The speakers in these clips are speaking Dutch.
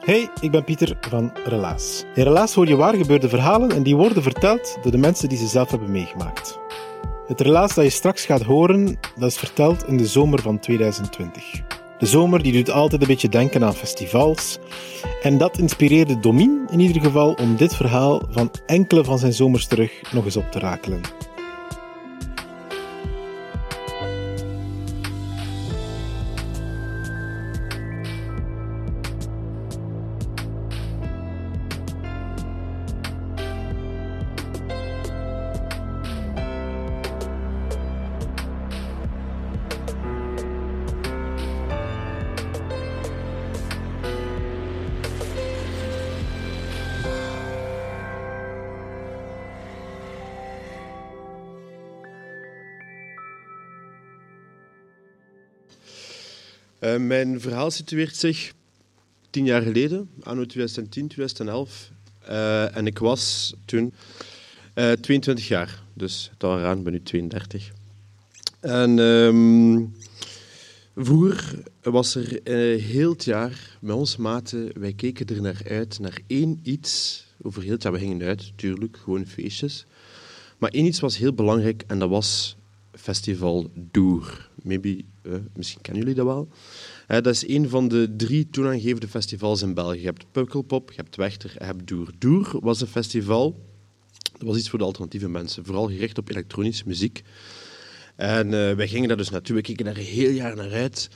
Hey, ik ben Pieter van Relaas. In Relaas hoor je waar gebeurde verhalen en die worden verteld door de mensen die ze zelf hebben meegemaakt. Het relaas dat je straks gaat horen, dat is verteld in de zomer van 2020. De zomer die doet altijd een beetje denken aan festivals. En dat inspireerde Domien in ieder geval om dit verhaal van enkele van zijn zomers terug nog eens op te rakelen. Uh, mijn verhaal situeert zich tien jaar geleden, anno 2010, 2011. Uh, en ik was toen uh, 22 jaar, dus eraan, ben nu 32. En um, vroeger was er heel het jaar met onze maten, wij keken er naar uit, naar één iets. Over heel het jaar, we gingen uit, natuurlijk, gewoon feestjes. Maar één iets was heel belangrijk en dat was Festival Doer. Maybe, uh, misschien kennen jullie dat wel. Uh, dat is een van de drie toonaangevende festivals in België. Je hebt Pukkelpop, je hebt Wechter je hebt Doer. Doer was een festival, dat was iets voor de alternatieve mensen, vooral gericht op elektronische muziek. En uh, wij gingen daar dus naartoe, we keken daar een heel jaar naar uit.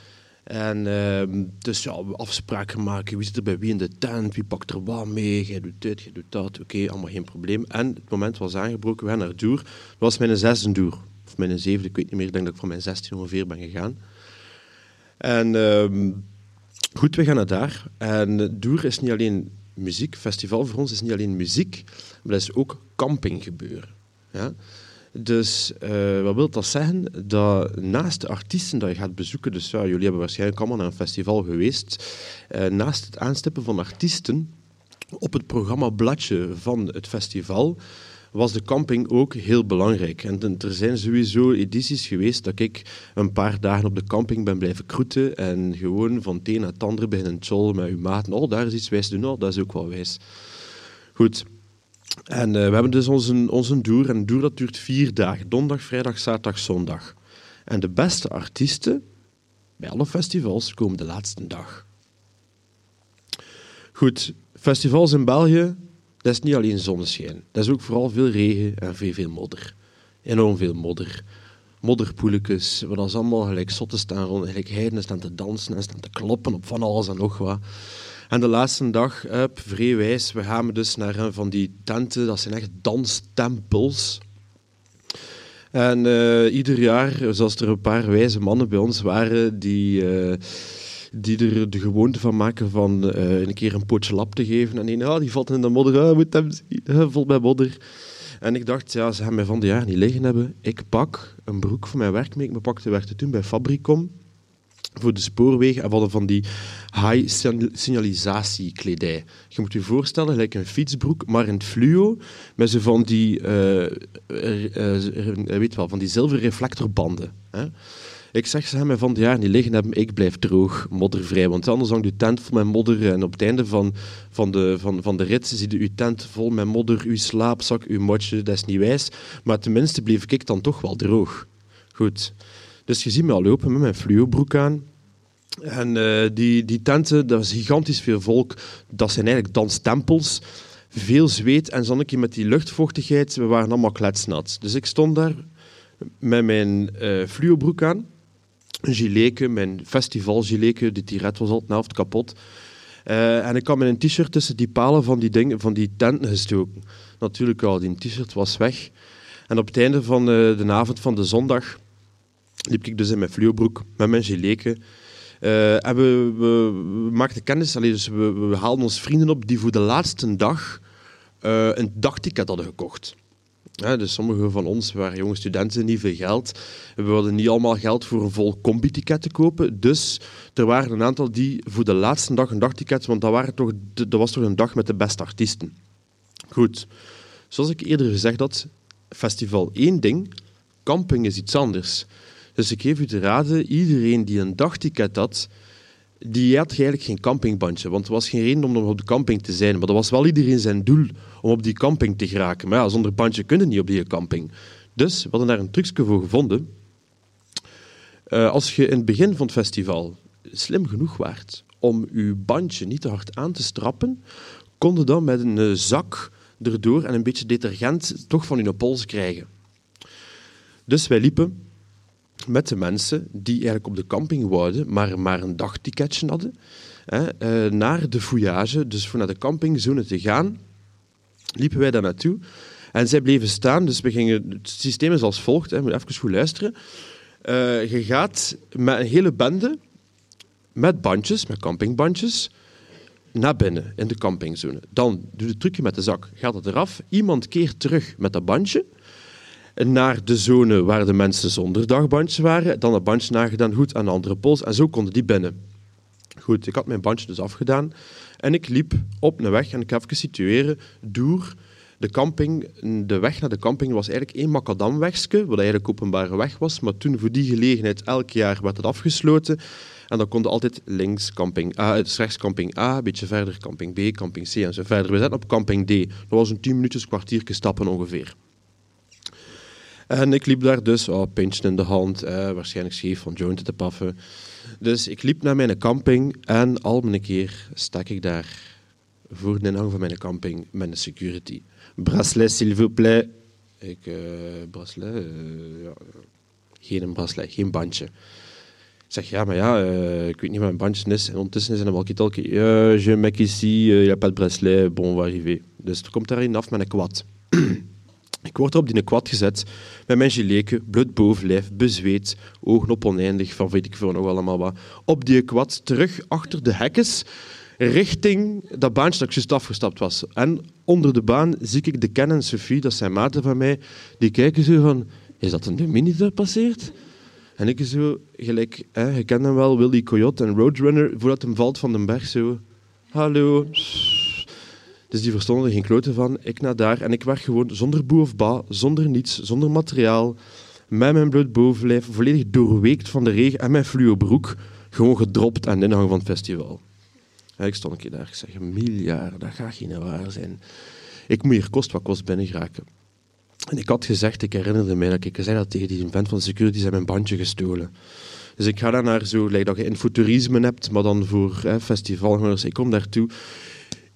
En uh, dus ja, afspraken maken, wie zit er bij wie in de tent, wie pakt er wat mee, jij doet dit, jij doet dat, oké, allemaal geen probleem. En het moment was aangebroken, we gaan naar Doer. Dat was mijn zesde Doer of mijn zevende, ik weet niet meer, ik denk dat ik van mijn 16 ongeveer ben gegaan. En uh, goed, we gaan naar daar. En Doer is niet alleen muziek, festival voor ons is niet alleen muziek, maar dat is ook camping gebeuren. Ja? Dus uh, wat wil dat zeggen? Dat naast de artiesten dat je gaat bezoeken, dus jullie hebben waarschijnlijk allemaal naar een festival geweest, uh, naast het aanstippen van artiesten op het programmabladje van het festival was de camping ook heel belangrijk. En er zijn sowieso edities geweest dat ik een paar dagen op de camping ben blijven kroeten en gewoon van het een naar het andere beginnen chollen met uw maat. Oh, daar is iets wijs doen, oh, dat is ook wel wijs. Goed. En uh, we hebben dus onze, onze doer. En een doer dat duurt vier dagen. Donderdag, vrijdag, zaterdag, zondag. En de beste artiesten bij alle festivals komen de laatste dag. Goed, festivals in België dat is niet alleen zonneschijn. Dat is ook vooral veel regen en veel, veel modder. Enorm veel modder. Modderpoeletjes, waar dat allemaal gelijk zotten staan rond, gelijk heiden staan te dansen en staan te kloppen op van alles en nog wat. En de laatste dag, up, vreewijs, we gaan dus naar een van die tenten, dat zijn echt danstempels. En uh, ieder jaar, zoals er een paar wijze mannen bij ons waren, die... Uh, die er de gewoonte van maken van uh, een keer een potje lap te geven. En een, ah, die valt in de modder, ah, moet hem zien, uh, vol bij modder. En ik dacht, ja, ze gaan mij van de jaar niet liggen hebben. Ik pak een broek voor mijn werk mee. Ik pakte werkte toen bij Fabricom voor de spoorwegen en we van die high signalisatiekledij. Je moet je voorstellen, gelijk een fietsbroek, maar in het fluo, met zo van die, uh, weet wel, van die zilveren reflectorbanden. Hè. Ik zeg, ze gaan mij van het jaar niet liggen hebben, ik blijf droog, moddervrij. Want anders hangt uw tent vol met modder en op het einde van, van, de, van, van de rit zie je uw tent vol met modder, uw slaapzak, uw motje, dat is niet wijs. Maar tenminste bleef ik dan toch wel droog. Goed. Dus je ziet me al lopen met mijn fluobroek aan. En uh, die, die tenten, dat is gigantisch veel volk. Dat zijn eigenlijk danstempels. Veel zweet en zonnetje met die luchtvochtigheid. We waren allemaal kletsnat. Dus ik stond daar met mijn uh, fluobroek aan een gileke, mijn festivalgileke, die tiret was al de helft kapot. Uh, en ik had een t-shirt tussen die palen van die, dingen, van die tenten gestoken. Natuurlijk al, die t-shirt was weg. En op het einde van uh, de avond van de zondag liep ik dus in mijn fluobroek met mijn gileke. Uh, en we, maakten kennis, allee, dus we, we haalden ons vrienden op die voor de laatste dag een dagticket hadden gekocht. Ja, dus sommige van ons waren jonge studenten, niet veel geld. We hadden niet allemaal geld voor een vol combi-ticket te kopen. Dus er waren een aantal die voor de laatste dag een dagticket, want dat, waren toch, dat was toch een dag met de beste artiesten. Goed, zoals ik eerder gezegd had, festival één ding, camping is iets anders. Dus ik geef u te raden, iedereen die een dagticket had, die had eigenlijk geen campingbandje. Want er was geen reden om op de camping te zijn. Maar dat was wel iedereen zijn doel om op die camping te geraken. Maar ja, zonder bandje kunnen niet op die camping. Dus we hadden daar een trucje voor gevonden. Uh, als je in het begin van het festival slim genoeg waart om je bandje niet te hard aan te strappen, kon je dan met een uh, zak erdoor en een beetje detergent toch van je pols krijgen. Dus wij liepen met de mensen die eigenlijk op de camping wouden, maar maar een dagticketje hadden, hè, uh, naar de fouillage, dus voor naar de campingzone te gaan, liepen wij daar naartoe. En zij bleven staan, dus we gingen, het systeem is als volgt, hè, moet even goed luisteren. Uh, je gaat met een hele bende, met bandjes, met campingbandjes, naar binnen in de campingzone. Dan doe je het trucje met de zak, gaat het eraf, iemand keert terug met dat bandje, naar de zone waar de mensen zonder dagbandje waren, dan het bandje nagedaan, goed aan de andere pols, en zo konden die binnen. Goed, ik had mijn bandje dus afgedaan en ik liep op een weg, en ik ga even situeren, door de camping. De weg naar de camping was eigenlijk één macadamwegje, wat eigenlijk openbare weg was, maar toen voor die gelegenheid elk jaar werd het afgesloten. En dan konden altijd links camping A, dus rechts camping A, een beetje verder camping B, camping C en zo verder. We zaten op camping D. Dat was een 10 minuutjes, kwartier stappen ongeveer. En ik liep daar dus, oh, pintje in de hand, eh, waarschijnlijk scheef van jointen te paffen. Dus ik liep naar mijn camping en al mijn keer stak ik daar voor de ingang van mijn camping met een security. Bracelet, s'il vous plaît. Ik, uh, bracelet, ja, geen bracelet, geen bandje. Ik zeg, ja, maar ja, ik weet niet wat mijn bandje is. En ondertussen is een walkie-talkie. Je mec ici, il n'y a pas de bracelet, bon, on va arriver. Dus er komt daarin af met een kwad. Ik word op die kwad gezet met mijn gileke, bloed bovenlijf, bezweet, ogen op oneindig, van weet ik veel nog allemaal wat. Op die kwad, terug achter de hekkens, richting dat baantje dat ik afgestapt was. En onder de baan zie ik de Ken en Sophie, dat zijn maten van mij, die kijken zo van, is dat een mini dat passeert? En ik zo, gelijk, hè, je kent hem wel, Willy Coyote en Roadrunner, voordat hem valt van de berg, zo, hallo, dus die verstonden er geen kloten van. Ik naar daar en ik werd gewoon zonder boe of ba, zonder niets, zonder materiaal, met mijn bloed bovenlijf, volledig doorweekt van de regen en mijn fluo broek, gewoon gedropt aan de ingang van het festival. En ik stond een keer daar, ik zeg, miljard, dat gaat geen waar zijn. Ik moet hier kost wat kost binnen geraken. En ik had gezegd, ik herinnerde mij dat ik zei dat tegen die vent van security, zijn mijn bandje gestolen. Dus ik ga daar naar zo, like dat je in futurisme hebt, maar dan voor festivalgangers. Ik kom daartoe.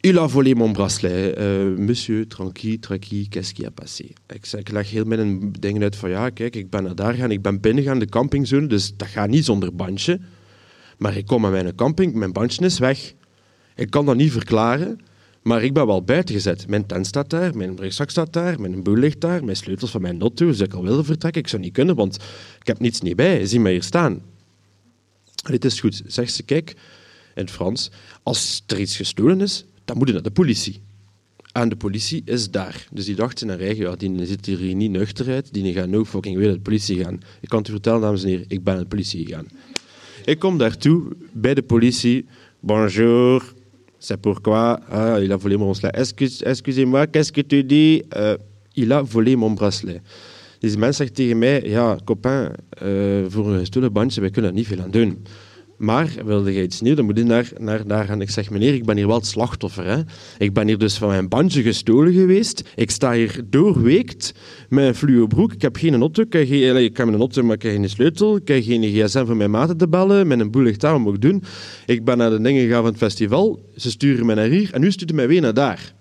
Il a volé mon bracelet. Uh, monsieur, tranquille, tranquille, qu'est-ce qui a passé? Ik, zeg, ik leg heel mijn dingen uit van ja, kijk, ik ben naar daar gaan, ik ben binnengegaan, de campingzone, dus dat gaat niet zonder bandje. Maar ik kom aan mijn camping, mijn bandje is weg. Ik kan dat niet verklaren, maar ik ben wel buiten gezet. Mijn tent staat daar, mijn rugzak staat daar, mijn boel ligt daar, mijn sleutels van mijn auto, dus ik al wilde vertrekken. Ik zou niet kunnen, want ik heb niets niet bij. Zie mij hier staan. Dit is goed. Zegt ze, kijk, in het Frans, als er iets gestolen is, dan moet naar de politie. En de politie is daar. Dus die dachten naar eigen, ja, die zit hier niet nuchter uit, die gaat no fucking weer naar de politie gaan. Ik kan het u vertellen, dames en heren, ik ben naar de politie gegaan. Ik kom daartoe, bij de politie. Bonjour, c'est pourquoi? Ah, il a volé mon bracelet. Excuse, excusez-moi, qu'est-ce que tu dis? Uh, il a volé mon bracelet. Dus die mens zegt tegen mij, ja, copain, uh, voor een gestolen bandje, wij kunnen er niet veel aan doen. Maar wilde je iets nieuws, dan moet je naar, naar daar gaan. Ik zeg, meneer, ik ben hier wel het slachtoffer. Hè? Ik ben hier dus van mijn bandje gestolen geweest. Ik sta hier doorweekt met een broek. Ik heb geen auto. Ik, heb geen, ik heb een auto, maar ik heb geen sleutel. Ik heb geen gsm voor mijn maten te bellen. Met een boel ligt daar, wat moet ik doen? Ik ben naar de dingen gegaan van het festival. Ze sturen mij naar hier en nu sturen mij weer naar daar.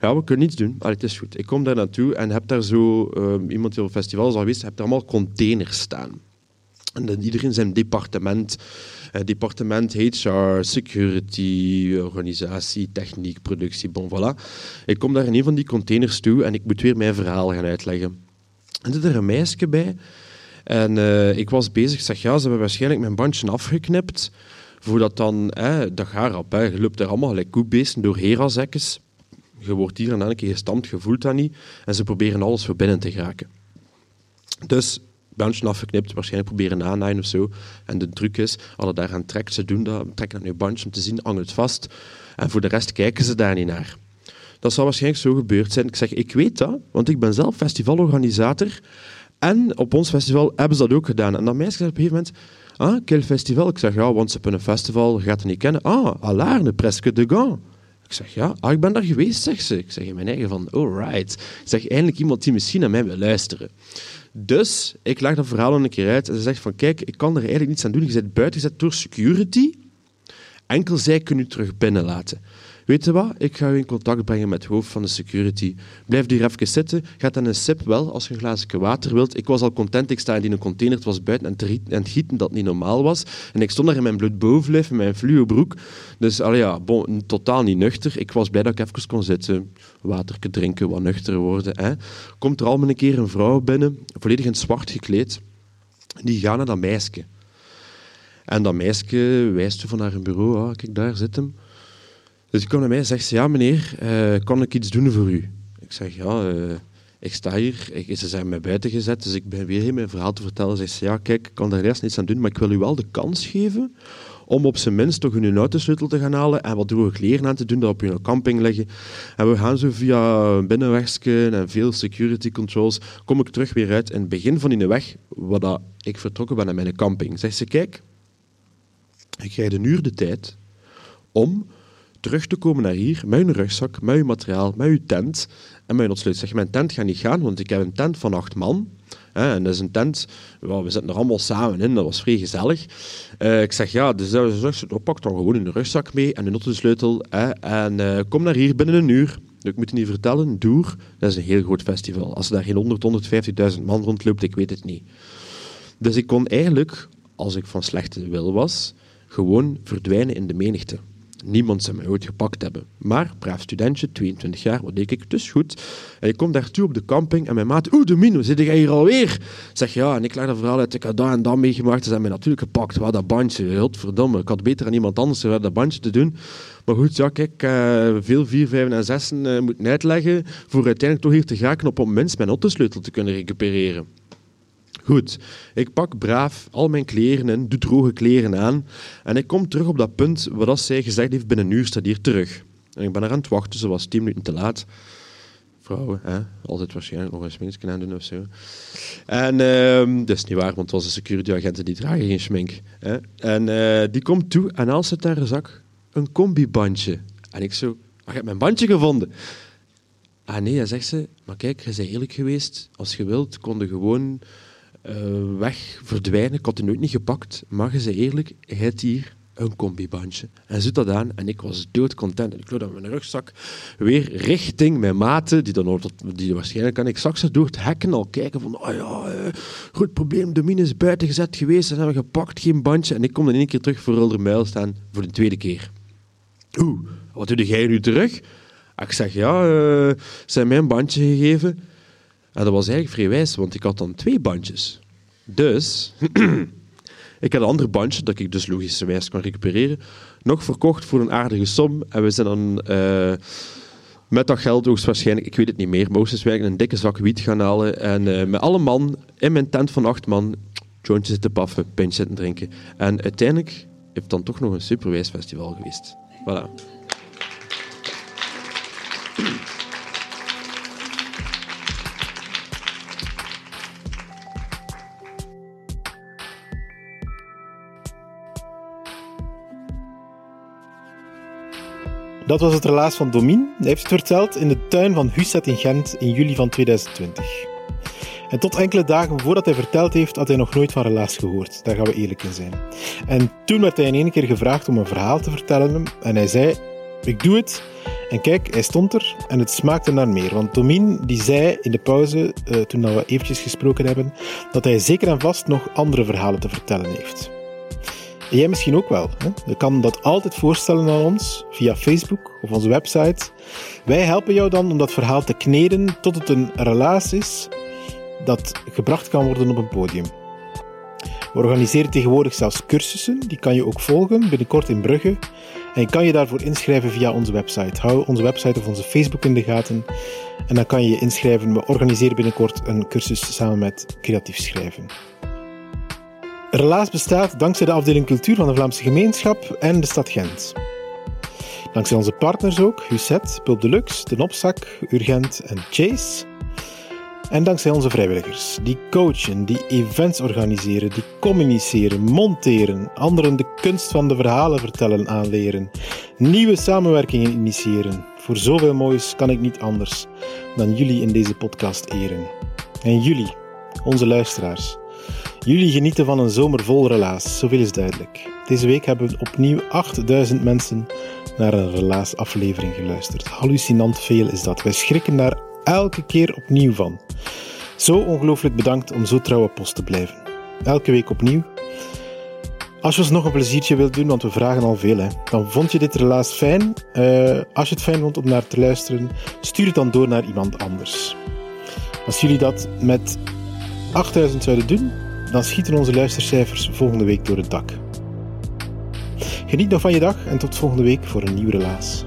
Ja, we kunnen niets doen. Allee, het is goed. Ik kom daar naartoe en heb daar zo... Uh, iemand die op het festival is al geweest, heb daar allemaal containers staan. En dan iedereen zijn departement. Uh, departement HR, security, organisatie, techniek, productie, bon voilà. Ik kom daar in een van die containers toe en ik moet weer mijn verhaal gaan uitleggen. En er zit er een meisje bij. En uh, ik was bezig, zeg ja, ze hebben waarschijnlijk mijn bandje afgeknipt. Voordat dan, dat gaat rap, je loopt er allemaal gelijk koebeesten door herazekjes. Je wordt hier en dan een keer gestampt, je voelt dat niet. En ze proberen alles voor binnen te geraken. Dus bandje afgeknipt, waarschijnlijk proberen naaien of zo. En de truc is, als je daaraan trekt, ze doen dat, trekken dat nu bandje om te zien, hangt het vast. En voor de rest kijken ze daar niet naar. Dat zal waarschijnlijk zo gebeurd zijn. Ik zeg, ik weet dat, want ik ben zelf festivalorganisator. En op ons festival hebben ze dat ook gedaan. En dan meisje zei op een gegeven moment, ah, quel festival? Ik zeg, ja, want ze hebben een festival, je gaat het niet kennen. Ah, Alarne, presque de Gand. Ik zeg, ja, ah, ik ben daar geweest, zegt ze. Ik zeg in mijn eigen van, alright. Ik zeg, eindelijk iemand die misschien naar mij wil luisteren. Dus ik leg dat verhaal een keer uit en ze zegt van, kijk, ik kan er eigenlijk niets aan doen. Je bent buiten gezet door security. Enkel zij kunnen u terug binnenlaten. Weet je wat? Ik ga u in contact brengen met het hoofd van de security. Blijf hier even zitten. Gaat dan een sip wel als je een glaasje water wilt. Ik was al content. Ik sta in die container. Het was buiten en het gieten dat niet normaal was. En ik stond daar in mijn bloed bovenlijf, in mijn fluo broek. Dus allee, ja, bon, totaal niet nuchter. Ik was blij dat ik even kon zitten. Water drinken, wat nuchter worden. Hè. Komt er al een keer een vrouw binnen, volledig in zwart gekleed. Die gaat naar dat meisje. En dat meisje wijst van een bureau. Ah, kijk, daar zit hem. Dus die komt naar mij en zegt, ja meneer, uh, kan ik iets doen voor u? Ik zeg, ja, uh, ik sta hier. Ik, ze zijn mij buiten gezet, dus ik ben weer hier mijn verhaal te vertellen. Ze zegt, ja kijk, ik kan daar eerst niets aan doen, maar ik wil u wel de kans geven om op zijn minst toch een autosleutel te gaan halen en wat droge kleren aan te doen, dat op je camping leggen. En we gaan zo via binnenwegsken en veel security controls, kom ik terug weer uit in het begin van die weg, waar ik vertrokken ben naar mijn camping. Zegt ze, kijk, ik krijg een uur de tijd om terug te komen naar hier je rugzak, je materiaal, je tent en je ontsluit. Zeg, mijn tent gaat niet gaan, want ik heb een tent van acht man. Hè, en dat is een tent, well, we zitten er allemaal samen in, dat was vrij gezellig. Uh, ik zeg, ja, dus dat oh, pak dan gewoon een rugzak mee en een autosleutel hè, en uh, kom naar hier binnen een uur. Ik moet je niet vertellen, Doer, dat is een heel groot festival. Als er daar geen 100, 150.000 man rondloopt, ik weet het niet. Dus ik kon eigenlijk, als ik van slechte wil was, gewoon verdwijnen in de menigte. Niemand zou mij ooit gepakt hebben. Maar, braaf studentje, 22 jaar, wat deed ik? Dus goed. En ik kom daartoe op de camping en mijn maat, oeh, Domino, zit jij hier alweer? Zeg ja, en ik leg dat verhaal uit, ik had dat en dat meegemaakt. Ze hebben mij natuurlijk gepakt. Wat dat bandje, godverdomme. Ik had beter aan iemand anders dat bandje te doen. Maar goed, ja, kijk, uh, veel 4, 5 en 6 uh, moeten uitleggen voor uiteindelijk toch hier te geraken op om minst mijn autosleutel te kunnen recupereren. Goed, ik pak braaf al mijn kleren en doe droge kleren aan. En ik kom terug op dat punt waar zij gezegd heeft, binnen een uur staat hier terug. En ik ben er aan het wachten, ze was tien minuten te laat. Vrouwen, hè? altijd waarschijnlijk nog een sminkje aan doen of zo. En uh, dat is niet waar, want het was een die dragen geen schmink. Hè? En uh, die komt toe en als zit daar een zak een combibandje. En ik zo, maar je hebt mijn bandje gevonden. Ah nee, dan zegt ze, maar kijk, je bent eerlijk geweest. Als je wilt, kon je gewoon uh, weg, verdwijnen. Ik had die nooit niet gepakt. Maar je zei eerlijk, hij heeft hier een combibandje. En zit dat aan en ik was doodcontent. En ik loop met mijn rugzak weer richting mijn maten, die, dan, die waarschijnlijk aan ik ze door het hekken al kijken van, oh ja, eh, goed probleem, de mine is buiten gezet geweest en hebben we gepakt, geen bandje. En ik kom dan één keer terug voor muil staan voor de tweede keer. Oeh, wat doe jij nu terug? Ik zeg, ja, uh, ze hebben mij een bandje gegeven. En dat was eigenlijk vrij wijs, want ik had dan twee bandjes. Dus, ik had een ander bandje, dat ik dus logischerwijs kan recupereren, nog verkocht voor een aardige som. En we zijn dan uh, met dat geld hoogstwaarschijnlijk, ik weet het niet meer, maar hoogstwaarschijnlijk een dikke zak wiet gaan halen. En uh, met alle man in mijn tent van acht man, jointjes zitten paffen, pintjes zitten drinken. En uiteindelijk heeft dan toch nog een superwijs festival geweest. Voilà. Dat was het relaas van Domien. Hij heeft het verteld in de tuin van Husset in Gent in juli van 2020. En tot enkele dagen voordat hij verteld heeft, had hij nog nooit van relaas gehoord. Daar gaan we eerlijk in zijn. En toen werd hij in één keer gevraagd om een verhaal te vertellen. En hij zei: Ik doe het en kijk, hij stond er en het smaakte naar meer. Want Domien die zei in de pauze, uh, toen we eventjes gesproken hebben, dat hij zeker en vast nog andere verhalen te vertellen heeft. Jij misschien ook wel. Hè? Je kan dat altijd voorstellen aan ons via Facebook of onze website. Wij helpen jou dan om dat verhaal te kneden tot het een relatie is dat gebracht kan worden op een podium. We organiseren tegenwoordig zelfs cursussen, die kan je ook volgen binnenkort in Brugge. En je kan je daarvoor inschrijven via onze website. Hou onze website of onze Facebook in de gaten en dan kan je je inschrijven. We organiseren binnenkort een cursus samen met creatief schrijven. Relaas bestaat dankzij de afdeling cultuur van de Vlaamse gemeenschap en de stad Gent. Dankzij onze partners ook, Huset, Pulp Deluxe, De Nopzak, Urgent en Chase. En dankzij onze vrijwilligers, die coachen, die events organiseren, die communiceren, monteren, anderen de kunst van de verhalen vertellen aanleren, nieuwe samenwerkingen initiëren. Voor zoveel moois kan ik niet anders dan jullie in deze podcast eren. En jullie, onze luisteraars. Jullie genieten van een zomer vol relaas, zoveel is duidelijk. Deze week hebben we opnieuw 8000 mensen naar een relaasaflevering geluisterd. Hallucinant veel is dat. Wij schrikken daar elke keer opnieuw van. Zo ongelooflijk bedankt om zo trouwe post te blijven. Elke week opnieuw. Als je ons nog een pleziertje wilt doen, want we vragen al veel, hè, dan vond je dit relaas fijn. Uh, als je het fijn vond om naar te luisteren, stuur het dan door naar iemand anders. Als jullie dat met 8000 zouden doen, dan schieten onze luistercijfers volgende week door het dak. Geniet nog van je dag en tot volgende week voor een nieuw relaas.